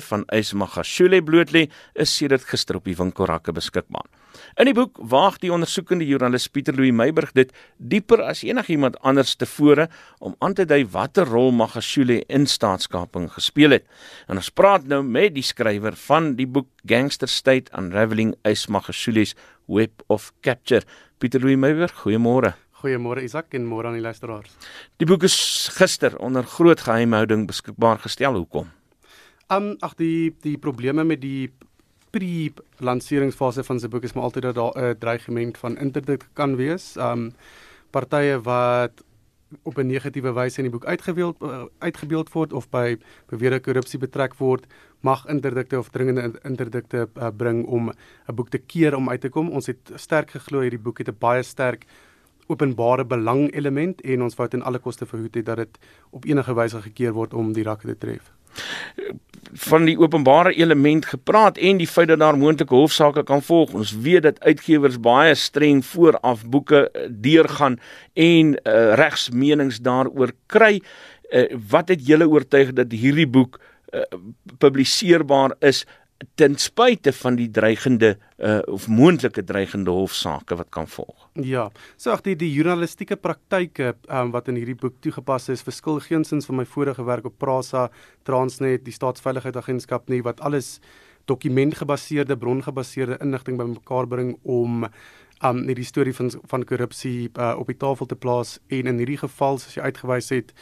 van Ismagashule blootlê is sedert gister op die winkelrakke beskikbaar. In die boek waag die ondersoekende joernalis Pieter Louw Meiburg dit dieper as enigiemand anders tevore om aan te dui watter rol Magashule in staatskaping gespeel het. En ons praat nou met die skrywer van die boek Gangster State Unraveling Ismagashule's Web of Capture. Pieter Louw Meiburg, goeiemôre. Goeiemôre Isak en môre aan die luisteraars. Die boek is gister onder groot geheimhouding beskikbaar gestel. Hoekom? Um ag die die probleme met die pre-lanseringsfase van sy boek is maar altyd dat daar 'n dreigement van interdikt kan wees. Um partye wat op 'n negatiewe wyse in die boek uitgebeeld uh, uitgebeeld word of by beweerde korrupsie betrek word, mag interdikte of dringende interdikte uh, bring om 'n boek te keer om uit te kom. Ons het sterk geglo hierdie boek het 'n baie sterk openbare belang element en ons wou ten alle koste verhoed het dat dit op enige wyse gekeer word om die rakke te tref van die openbare element gepraat en die feit dat daar moontlike hofsaake kan volg. Ons weet dat uitgewers baie streng vooraf boeke eh, deurgaan en uh, regsmenings daaroor kry. Uh, wat het julle oortuig dat hierdie boek uh, publiseerbaar is ten spyte van die dreigende uh, of moontlike dreigende hofsaake wat kan volg. Ja. So ag die die journalistieke praktyke um, wat in hierdie boek toegepas is, verskil geensins van my vorige werk op Prasa, Transnet, die Staatsveiligheidsagentskap nie wat alles dokumentgebaseerde, brongebaseerde inligting bymekaar bring om um net die storie van van korrupsie uh, op die tafel te plaas en in hierdie geval soos jy uitgewys het,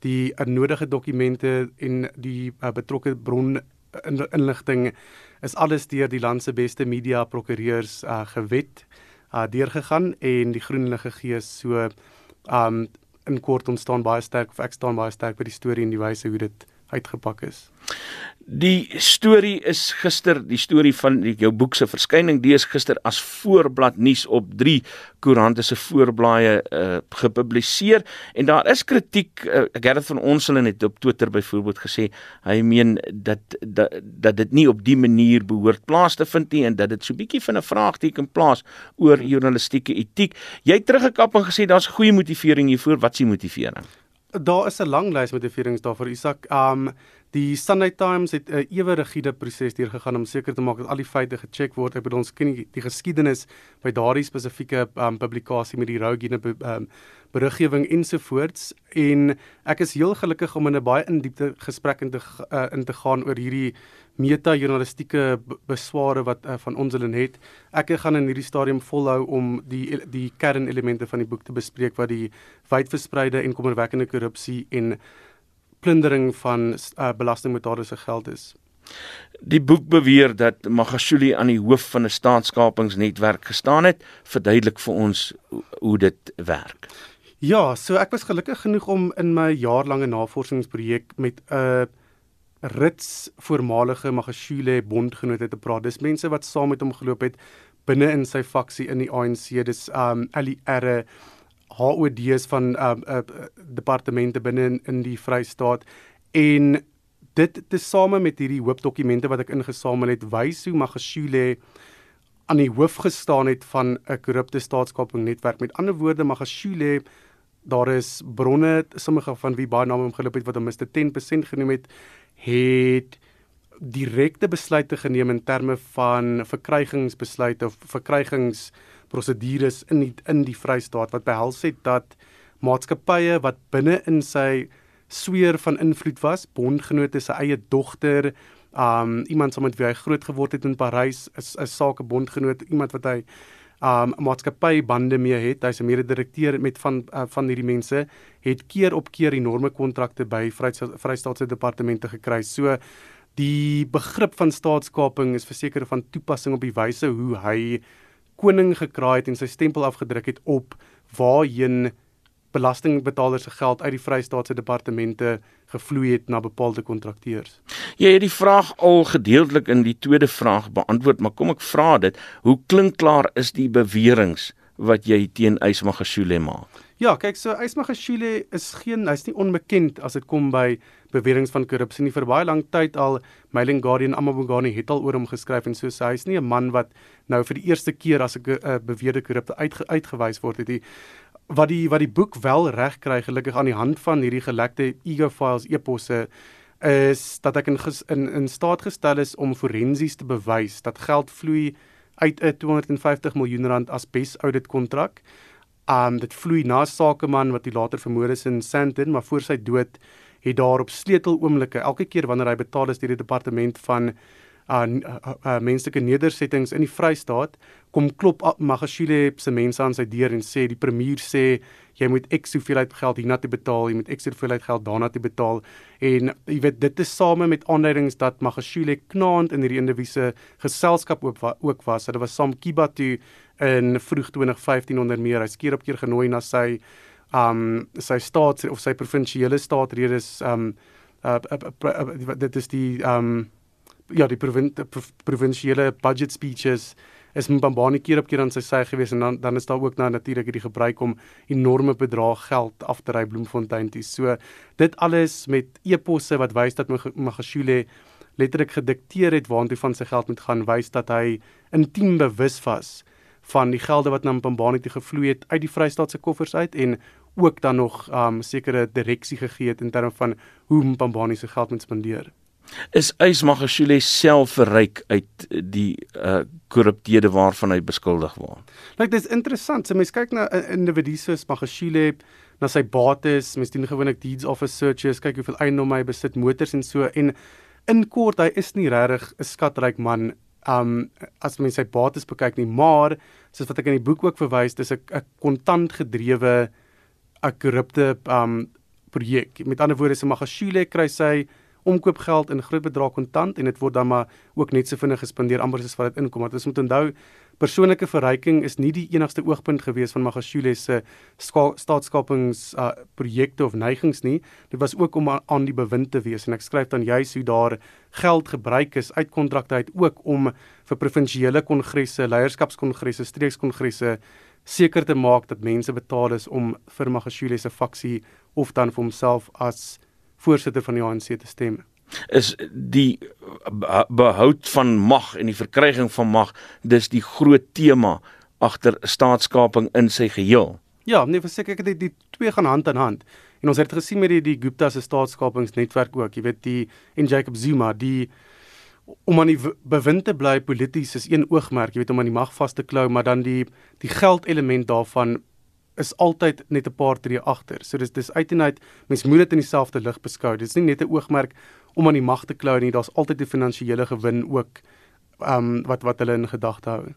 die nodige dokumente en die uh, betrokke bron in, inligting is alles deur die land se beste media prokureurs uh, gewet uh, deurgegaan en die groen lig gegee so um in kort ontstaan baie sterk of ek staan baie sterk by die storie en die wyse hoe dit uitgepak is. Die storie is gister, die storie van die, jou boek se verskyning, dis gister as voorblad nuus op 3 koerante se voorblaaie uh, gepubliseer en daar is kritiek. Uh, Gerrit van Onselen het op Twitter byvoorbeeld gesê hy meen dat dat dat dit nie op die manier behoort plaas te vind nie en dat dit so bietjie van 'n vraagteken plaas oor journalistieke etiek. Jy het teruggekap en gesê daar's goeie motivering hiervoor. Wat is die motivering? Daar is 'n lang lys motiverings daarvoor Isak. Um Die Sunday Times het 'n ewe rigiede proses deurgegaan om seker te maak dat al die feite gecheck word. Ek bedoel ons ken die, die geskiedenis by daardie spesifieke um, publikasie met die Rougene um, beriggewing ensovoorts en ek is heel gelukkig om in 'n baie indiepte gesprek in te uh, in te gaan oor hierdie meta journalistieke besware wat uh, van ons hulle het. Ek gaan in hierdie stadium volhou om die die kernelemente van die boek te bespreek wat die wydverspreide en kommerwekkende korrupsie en plundering van uh, belastingbetalers se geld is. Die boek beweer dat Magashule aan die hoof van 'n staatskapingsnetwerk gestaan het. Verduidelik vir ons hoe dit werk. Ja, so ek was gelukkig genoeg om in my jaarlange navorsingsprojek met 'n uh, rits voormalige Magashule bondgenote te praat. Dis mense wat saam met hom geloop het binne in sy faksie in die ANC. Dis um Ali Erre HOD's van uh, uh departemente binne in, in die Vrystaat. En dit tesame met hierdie hoop dokumente wat ek ingesamel het wys hoe Magashule aan die hoof gestaan het van 'n korrupte staatskaping netwerk met ander woorde Magashule daar is bronne sommige van wie baie name omgeloop het wat hom Mr 10% genoem het het direkte besluite geneem in terme van verkrygingsbesluite of verkrygings prosedures in die, in die Vrystaat wat behels het dat maatskappye wat binne in sy sweer van invloed was, bondgenote se eie dogter, um iemand wat met wie hy groot geword het in Parys, is 'n sake bondgenoot, iemand wat hy um maatskappy bande mee het. Hy's 'n mede-direkteur met van uh, van hierdie mense het keer op keer enorme kontrakte by Vrystaatse departemente gekry. So die begrip van staatskaping is verseker van toepassing op die wyse hoe hy koning gekraai het en sy stempel afgedruk het op waarheen belastingbetalers se geld uit die Vrystaatse departemente gevloei het na bepaalde kontrakteurs. Jy het die vraag al gedeeltelik in die tweede vraag beantwoord, maar kom ek vra dit, hoe klinkklaar is die beweringe wat jy teen Ysmagashule maak? Ja, kyk, so Ysmagashule is geen hy's nie onbekend as dit kom by beweringe van korrupsie nie vir baie lank tyd al Mailing Guardian Amabongani het al oor hom geskryf en so sê hy's nie 'n man wat nou vir die eerste keer as 'n uh, beweerde korrupte uitge, uitgewys word het hy wat die wat die boek wel reg kry gelukkig aan die hand van hierdie gelekte ego files eposse is dat ek in in, in staat gestel is om forensies te bewys dat geld vloei uit 'n 250 miljoen rand asbes audit kontrak. Um dit vloei na Sakeman wat hy later vermoor is in Sandton, maar voor sy dood het daar op sleuteloomblikke elke keer wanneer hy betaal is deur die departement van aan uh, uh, uh, menslike nedersettings in die Vrystaat kom klop Magashule se mense aan sy deur en sê die premier sê jy moet X hoeveelheid geld hierna te betaal, jy moet X hoeveelheid geld daarna te betaal en jy weet dit is same met aanduidings dat Magashule knaand in hierdie individue geselskap ook ook was. Hulle was saam Kibatu in vroeg 2015 onder meer. Hy skeer op keer genooi na sy um sy staats of sy provinsiale staatsredes um uh, uh, uh, uh, dit is die um ja die provin provinsiale budget speeches is Mbambani keer op keer aan sy sy gewees en dan dan is daar ook nou natuurlik hierdie gebruik om enorme bedrag geld af te ry Bloemfontein toe. So dit alles met eposse wat wys dat Magashule letterlik gedikteer het waartoe van sy geld moet gaan, wys dat hy intiem bewus was van die gelde wat na Mbambani toe gevloei het uit die Vrystaatse koffers uit en ook dan nog um, sekere direksie gegee het in terme van hoe Mbambani se geld moet spandeer is Ysmagashule self verryk uit die uh korruptede waarvan hy beskuldig word. Like dis interessant. So mense kyk na 'n individu soos Magashule na sy bates, mense doen gewoonlik deeds office searches, kyk hoeveel eiendom hy besit, motors en so en in kort hy is nie regtig 'n skatryk man um as mens sy bates bekyk nie, maar soos wat ek in die boek ook verwys, dis 'n kontant gedrewe 'n korrupte um projek. Met ander woorde, se Magashule kry sy omkoopgeld in groot bedrag kontant en dit word dan maar ook net so vinnig gespandeer amper soos wat dit inkom. Want ons moet onthou persoonlike verryking is nie die enigste oogpunt gewees van Magashule se staatskapings uh, projekte of neigings nie. Dit was ook om aan die bewind te wees en ek skryf dan juis hoe daar geld gebruik is uit kontrakte uit ook om vir provinsiale kongresse, leierskapskongresse, streekskongresse seker te maak dat mense betaal is om vir Magashule se faksie of dan vir homself as voorsitter van die ANC te stem is die behoud van mag en die verkryging van mag dis die groot tema agter staatskaping in sy geheel. Ja, nee, verseker ek dit die twee gaan hand aan hand. En ons het gesien met die die Gupta se staatskapingsnetwerk ook, jy weet die en Jacob Zuma, die om aan die bewind te bly polities is een oogmerk, jy weet om aan die mag vas te klou, maar dan die die geldelement daarvan is altyd net 'n paar tree agter. So dis dis uit en uit mens moet dit in dieselfde lig beskou. Dit is nie net 'n oogmerk om aan die mag te klou nie, daar's altyd 'n finansiële gewin ook um, wat wat hulle in gedagte hou.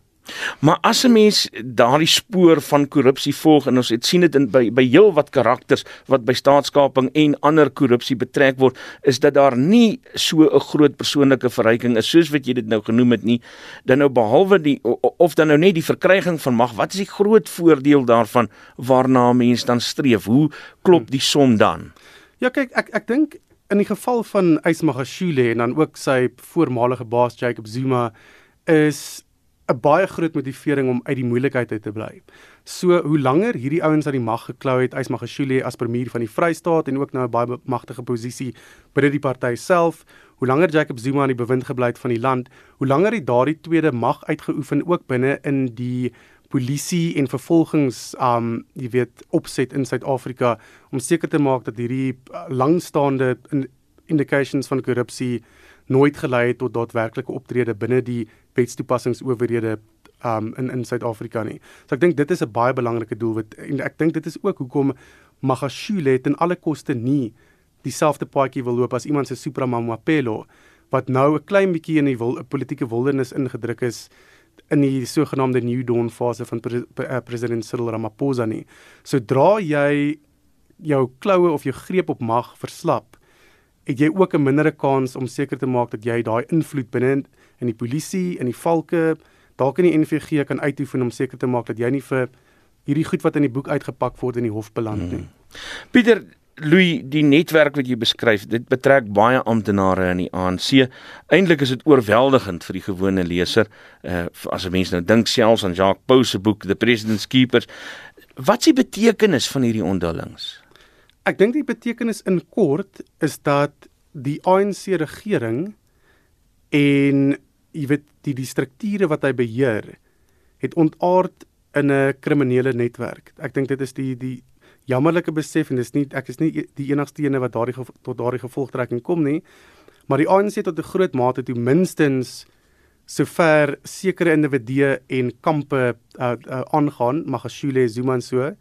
Maar as 'n mens daardie spoor van korrupsie volg en ons het sien dit in by by heel wat karakters wat by staatskaping en ander korrupsie betrek word, is dat daar nie so 'n groot persoonlike verryking is soos wat jy dit nou genoem het nie. Dan nou behalwe die of dan nou net die verkryging van mag, wat is die groot voordeel daarvan waarna mense dan streef? Hoe klop die som dan? Ja kyk, ek ek dink in die geval van Ysmagashule en dan ook sy voormalige baas Jacob Zuma is 'n baie groot motivering om uit die moeilikheid uit te bly. So hoe langer hierdie ouens aan die mag geklou het, Ysmagashule as premier van die Vrystaat en ook nou 'n baie magtige posisie binne die party self, hoe langer Jacob Zuma aan die bewind gebly het van die land, hoe langer het daardie tweede mag uitgeoefen ook binne in die polisie en vervolgings um jy weet opset in Suid-Afrika om seker te maak dat hierdie uh, langstaande indications van korrupsie nooit gelei het tot daadwerklike optrede binne die wetstoepassingsowerhede um in in Suid-Afrika nie. So ek dink dit is 'n baie belangrike doelwit en ek dink dit is ook hoekom Magashule ten alle koste nie dieselfde paadjie wil loop as iemand se Supramamapelo wat nou 'n klein bietjie in die wil, politieke wildernis ingedruk is in die sogenaamde New Dawn fase van pre, pre, uh, president Cyril Ramaphosa nie. Sodra jy jou kloue of jou greep op mag verslap, het jy ook 'n mindere kans om seker te maak dat jy daai invloed binne in die polisie, in die valke, dalk in die NVG kan uitoefen om seker te maak dat jy nie vir hierdie goed wat in die boek uitgepak word in die hof beland nie. Hmm. Pieter Louis, die netwerk wat jy beskryf, dit betrek baie amptenare in die ANC. Eintlik is dit oorweldigend vir die gewone leser. Uh as 'n mens nou dink selfs aan Jacques Pau se boek The President's Keepers, wat is die betekenis van hierdie onthullings? Ek dink die betekenis in kort is dat die ANC regering en jy weet die die strukture wat hy beheer het ontaard in 'n kriminele netwerk. Ek dink dit is die die jammerlike besef en dis nie ek is nie die enigste ene wat daardie tot daardie gevolgtrekking kom nie. Maar die ANC tot 'n groot mate toe minstens sover sekere individue en kampe uh, uh, aangaan, Magashule, Zuma en so,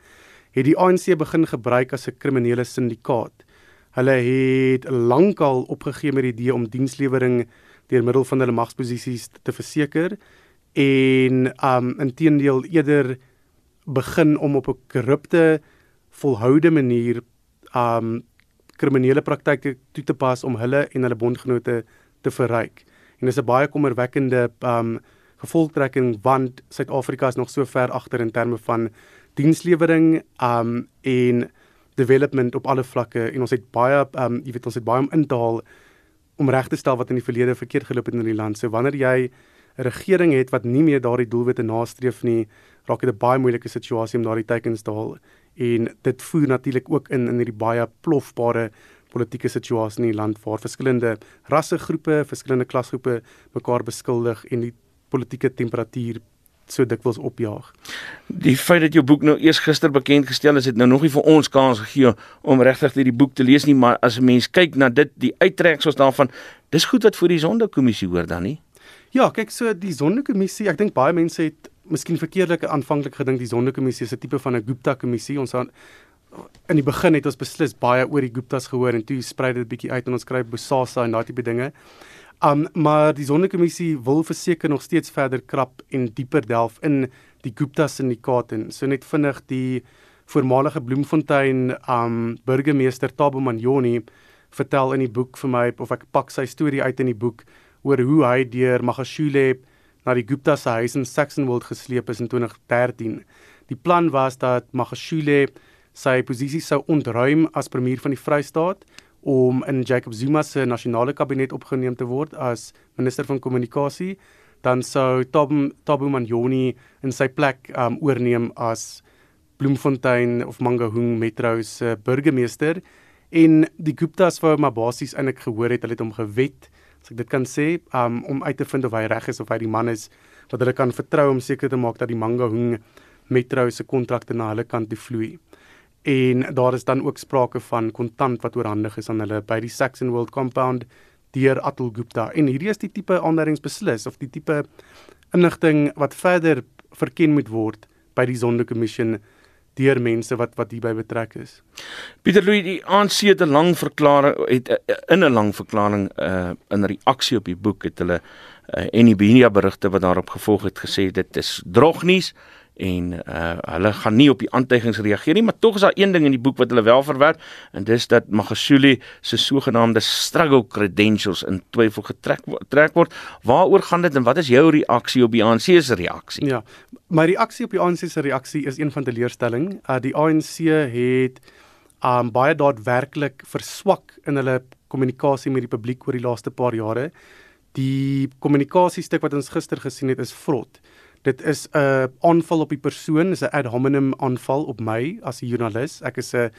het die ANC begin gebruik as 'n kriminele syndikaat. Hulle het lankal opgegee met die idee om dienslewering deur middel van hulle magsposisies te verseker en um intedeel eerder begin om op 'n korrupte volhoude manier um kriminele praktyke toe te pas om hulle en hulle bondgenote te verryk. En dis 'n baie kommerwekkende um gevolgtrekking want Suid-Afrika is nog so ver agter in terme van dienslewering um en development op alle vlakke en ons het baie um jy weet ons het baie om in te haal om reg te stel wat in die verlede verkeerd geloop het in die land. So wanneer jy 'n regering het wat nie meer daardie doelwitte nastreef nie, raak dit 'n baie moeilike situasie om daardie teikens te haal en dit voer natuurlik ook in in hierdie baie plofbare politieke situasie in die land waar verskillende rassegroepe, verskillende klasgroepe mekaar beskuldig en die politieke temperatuur so dikwels opjaag. Die feit dat jou boek nou eers gister bekend gestel is, het nou nog nie vir ons kans gegee om regtig hierdie boek te lees nie, maar as 'n mens kyk na dit, die uittreksels daarvan, dis goed wat vir die Sonderkommissie hoor dan nie. Ja, kyk so die Sonderkommissie, ek dink baie mense het miskien verkeerdelik aanvanklik gedink die Sonderkommissie is 'n tipe van 'n Gupta kommissie. Ons aan in die begin het ons beslis baie oor die Guptas gehoor en toe sprei dit bietjie uit en ons skryf Bosasa en daai tipe dinge. Um maar die Sonderkommissie wil verseker nog steeds verder krap en dieper delf in die Gupta syndikaat en so net vinnig die voormalige Bloemfontein um burgemeester Tabo Manjoni vertel in die boek vir my of ek pak sy storie uit in die boek oor hoe hy deur Magashule na die Gupta se huis in Saxonwold gesleep is in 2013. Die plan was dat Magashule sy posisie sou ontruim as premier van die Vrystaat om in Jacob Zuma se nasionale kabinet opgeneem te word as minister van kommunikasie, dan sou Tabu Tabu Manjoni in sy plek um oorneem as Bloemfontein of Mangaung Metro se burgemeester en die Guptas wou maar basies eintlik gehoor het hulle het hom gewet as ek dit kan sê, um om uit te vind of hy reg is of hy die man is wat hulle kan vertrou om seker te maak dat die Mangaung Metro se kontrakte na hulle kant toe vloei. En daar is dan ook sprake van kontant wat oorhandig is aan hulle by die Saxon World Compound deur Atul Gupta. En hierdie is die tipe aanduidings beslis of die tipe inligting wat verder verken moet word by die Sonderkommissie deur mense wat wat hierby betrek is. Pieter Louw die ANC het 'n lang verklaring het eh, in 'n lang verklaring uh in reaksie op die boek het hulle uh, en die media berigte wat daarop gevolg het gesê dit is drognuus en uh hulle gaan nie op die aantuigings reageer nie maar tog is daar een ding in die boek wat hulle wel verwerp en dis dat Magashule se sogenaamde struggle credentials in twyfel getrek trek word. Waaroor gaan dit en wat is jou reaksie op die ANC se reaksie? Ja my reaksie op die ANC se reaksie is een van teleurstelling. Uh die ANC het um baie daadwerklik verswak in hulle kommunikasie met die publiek oor die laaste paar jare. Die kommunikasiestuk wat ons gister gesien het is vrot Dit is 'n aanval op die persoon, is 'n ad hominem aanval op my as 'n joernalis. Ek is 'n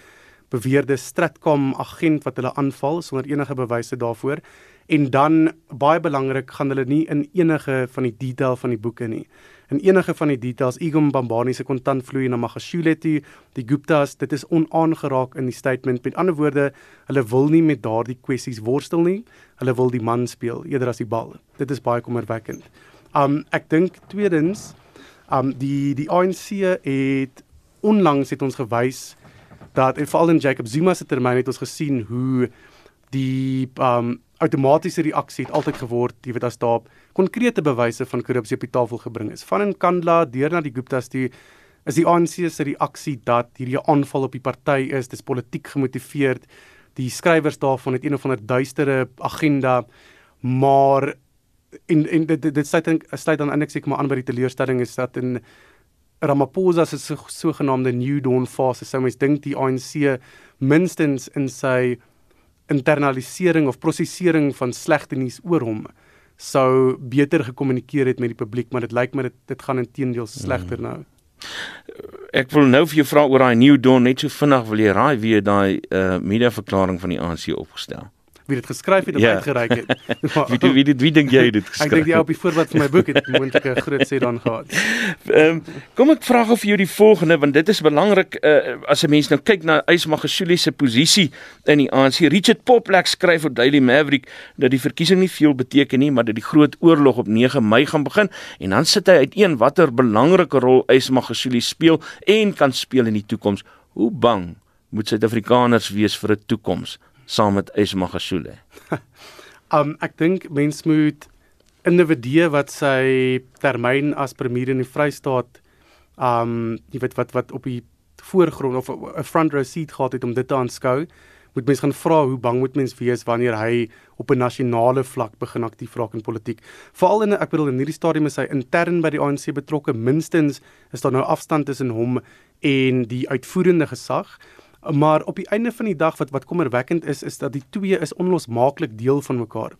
beweerde Stratcom agent wat hulle aanval sonder enige bewyse daarvoor. En dan baie belangrik, gaan hulle nie in enige van die detail van die boeke nie. In enige van die details, Igom Bambani se kontantvloei na Magashule toe, die Guptas, dit is onaangeraak in die statement. Met ander woorde, hulle wil nie met daardie kwessies worstel nie. Hulle wil die man speel eerder as die bal. Dit is baie kommerwekkend. Um ek dink tweedens um die die ANC het onlangs het ons gewys dat en veral in Jacob Zuma se termyn het ons gesien hoe die um outomatiese reaksie het altyd geword, jy weet as daar konkrete bewyse van korrupsie op die tafel gebring is. Van in Kandla deur na die Guptas toe is die ANC se reaksie dat hierdie aanval op die party is, dis politiek gemotiveerd. Die skrywers daarvan het een of ander duistere agenda, maar en en dit dit, sluit dan sluit dan eintlik seker maar aan by die teleurstelling is dat in Ramaphosa se so, sogenaamde new dawn fase sou mens dink die ANC minstens in sy internalisering of prosesering van slegte nuus oor hom sou beter gekommunikeer het met die publiek maar dit lyk my dit dit gaan intedeel slegter mm. nou. Ek wil nou vir jou vra oor daai new dawn net so vinnig wil jy raai wie daai uh, media verklaring van die ANC opgestel. Wie dit geskryf het en Ja. uitgereik het. Wie wie wie, wie dink jy het dit Ek dink geskryf? die ou op die voorblad van my boek het moontlik 'n groot sê dan gehad. Ehm um, kom ek vra gou vir jou die volgende want dit is belangrik uh, as 'n mens nou kyk na Ysmagashule se posisie in die ANC. Richard Poplak skryf op Daily Maverick dat die verkiesing nie veel beteken nie, maar dat die groot oorlog op 9 Mei gaan begin en dan sit hy uiteen watter belangrike rol Ysmagashule speel en kan speel in die toekoms. Hoe bang moet Suid-Afrikaners wees vir 'n toekoms saam met Ysmagashule? Um ek dink mens moet individue wat sy termyn as premier in die Vrystaat um jy weet wat wat op die voorgrond of 'n front row seat gehad het om dit te aanskou, moet mens gaan vra hoe bang moet mens wees wanneer hy op 'n nasionale vlak begin aktief raak in politiek. Veral in ek bedoel in hierdie stadium is hy intern by die ANC betrokke. Minstens is daar nou afstand tussen hom en die uitvoerende gesag. Maar op die einde van die dag wat wat kommerwekkend is is dat die twee is onlosmaaklik deel van mekaar.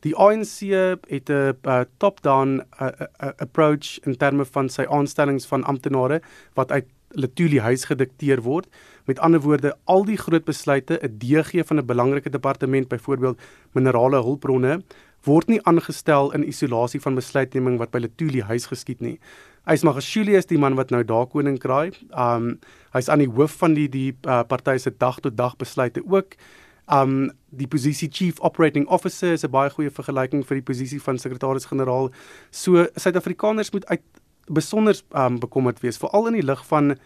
Die ANC het 'n uh, top-down uh, uh, approach in terme van sy aanstellings van amptenare wat uit Letuli huis gedikteer word. Met ander woorde, al die groot besluite, 'n DG van 'n belangrike departement, byvoorbeeld minerale hulpbronne, word nie aangestel in isolasie van besluitneming wat by Letuli huis geskied nie. Ysmagashule is die man wat nou daar koning kraai. Um hy's aan die hoof van die die uh, party se dag tot dag besluite ook. Um die posisie Chief Operating Officer is 'n baie goeie vergelyking vir die posisie van sekretaris-generaal. So Suid-Afrikaners moet uit besonder um bekommerd wees veral in die lig van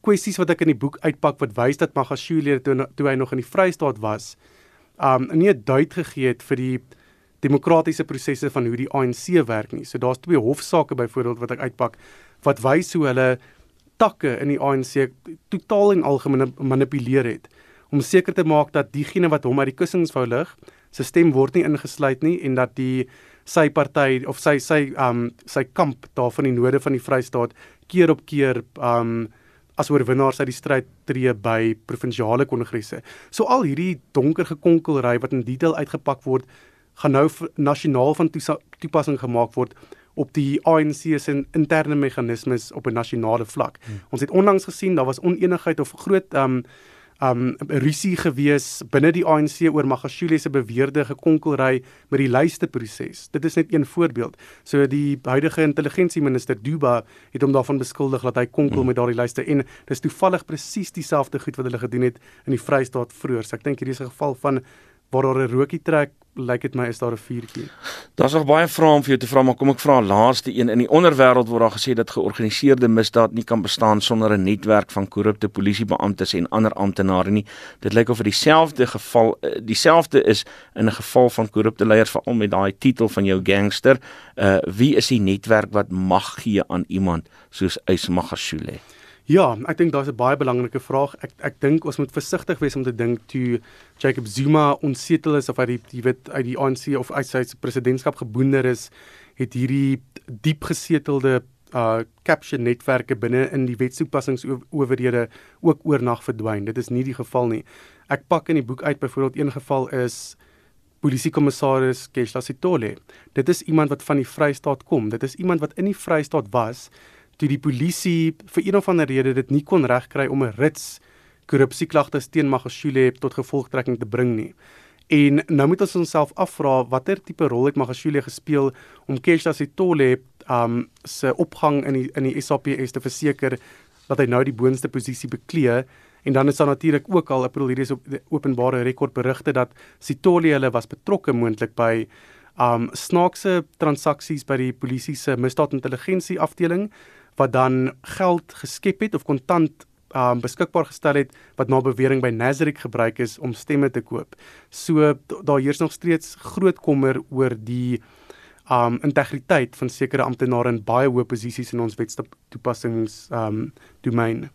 kwessies wat ek in die boek uitpak wat wys dat Magashule toe toe hy nog in die Vrystaat was, um nie 'n duit gegee het vir die demokratiese prosesse van hoe die ANC werk nie. So daar's twee hofsaake byvoorbeeld wat ek uitpak wat wys hoe hulle takke in die ANC totaal en algemeen manipuleer het om seker te maak dat diegene wat hom uit die kussings wou lig, sy stem word nie ingesluit nie en dat die sy party of sy sy um sy kamp daar van die noorde van die Vrystaat keer op keer um as oorwinnaars uit die stryd tree by provinsiale kongresse. So al hierdie donker gekonkelry wat in detail uitgepak word, gaan nou nasionaal van toepassing gemaak word op die ANC se interne meganismes op 'n nasionale vlak. Hmm. Ons het onlangs gesien daar was onenigheid of groot um um rusie gewees binne die ANC oor Magashule se beweerde gekonkelry met die lysteproses. Dit is net een voorbeeld. So die huidige intelligensieminister Duba het hom daarvan beskuldig dat hy konkel hmm. met daardie lyste en dis toevallig presies dieselfde goed wat hulle gedoen het in die Vrystaat vroeër. So ek dink hierdie is 'n geval van waar daar 'n rookie trek, lyk dit my is daar 'n vuurtjie. Daar's nog baie vrae om vir jou te vra, maar kom ek vra laaste een. In die onderwêreld word daar gesê dat georganiseerde misdaad nie kan bestaan sonder 'n netwerk van korrupte polisiebeamptes en ander amptenare nie. Dit lyk of dit dieselfde geval dieselfde is in 'n geval van korrupte leiers veral met daai titel van jou gangster. Uh wie is die netwerk wat mag gee aan iemand soos Ysmagashule? Ja, ek dink daar's 'n baie belangrike vraag. Ek ek dink ons moet versigtig wees om te dink toe Jacob Zuma onsetel is of hy die jy weet uit die ANC of uit sy presidentskap geboonder is, het hierdie diep gesetelde uh capture netwerke binne in die wetstoepassingsowerhede ook oornag verdwyn. Dit is nie die geval nie. Ek pak in die boek uit byvoorbeeld een geval is polisiekommissaris Keshla Sitole. Dit is iemand wat van die Vrystaat kom. Dit is iemand wat in die Vrystaat was toe die polisie vir een of ander rede dit nie kon regkry om 'n rits korrupsieklagtes teen Magashule tot gevolgtrekking te bring nie. En nou moet ons onsself afvra watter tipe rol het Magashule gespeel om Keshla Sitole um se opgang in die in die SAPS te verseker dat hy nou die boonste posisie beklee en dan is daar natuurlik ook al bedoel hierdie is op openbare rekord berigte dat Sitole hulle was betrokke moontlik by um snaakse transaksies by die polisie se misdaadintelligensie afdeling wat dan geld geskep het of kontant um beskikbaar gestel het wat na bewering by Nazareth gebruik is om stemme te koop. So daar heers nog steeds groot kommer oor die um integriteit van sekere amptenare in baie hoë posisies in ons wetstoepassings um domein.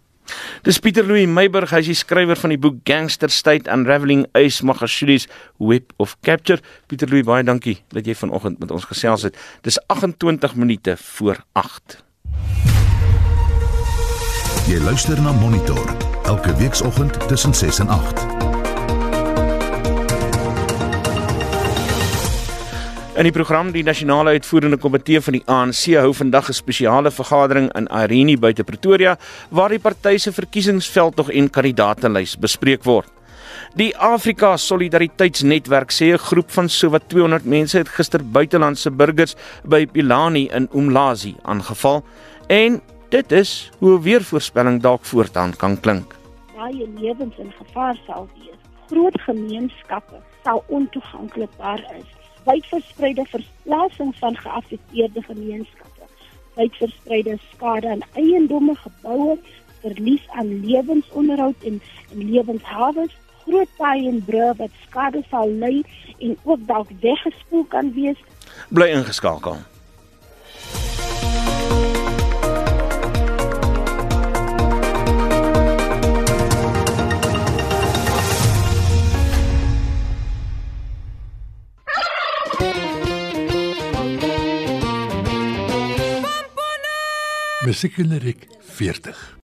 Dis Pieter Louw Meiburg, hy is die skrywer van die boek Gangster State Unraveling Ace Magashuli's Web of Capture. Pieter Louw, baie dankie dat jy vanoggend met ons gesels het. Dis 28 minute voor 8. Jy luister na Monitor elke weekoggend tussen 6 en 8. In die program die nasionale uitvoerende komitee van die ANC hou vandag 'n spesiale vergadering in Irene buite Pretoria waar die party se verkiesingsveld nog en kandidaatelys bespreek word. Die Afrika Solidariteitsnetwerk sê 'n groep van sowat 200 mense het gister buitelandse burgers by Pilani in Umlazi aangeval en dit is hoe weervoorspelling dalk voortaan kan klink. Baie lewens in gevaar sal wees. Groot gemeenskappe sal ontoeganklikbaar is. Wydverspreide verplasing van geaffekteerde gemeenskappe. Wydverspreide skade aan eiendomme, geboue, verlies aan lewensonderhoud en, en lewenshawe, groot paaie en brûe wat skade sal lei en ook dalk weggespoel kan wees. Bly ingeskakel. Musiekgeneriek 40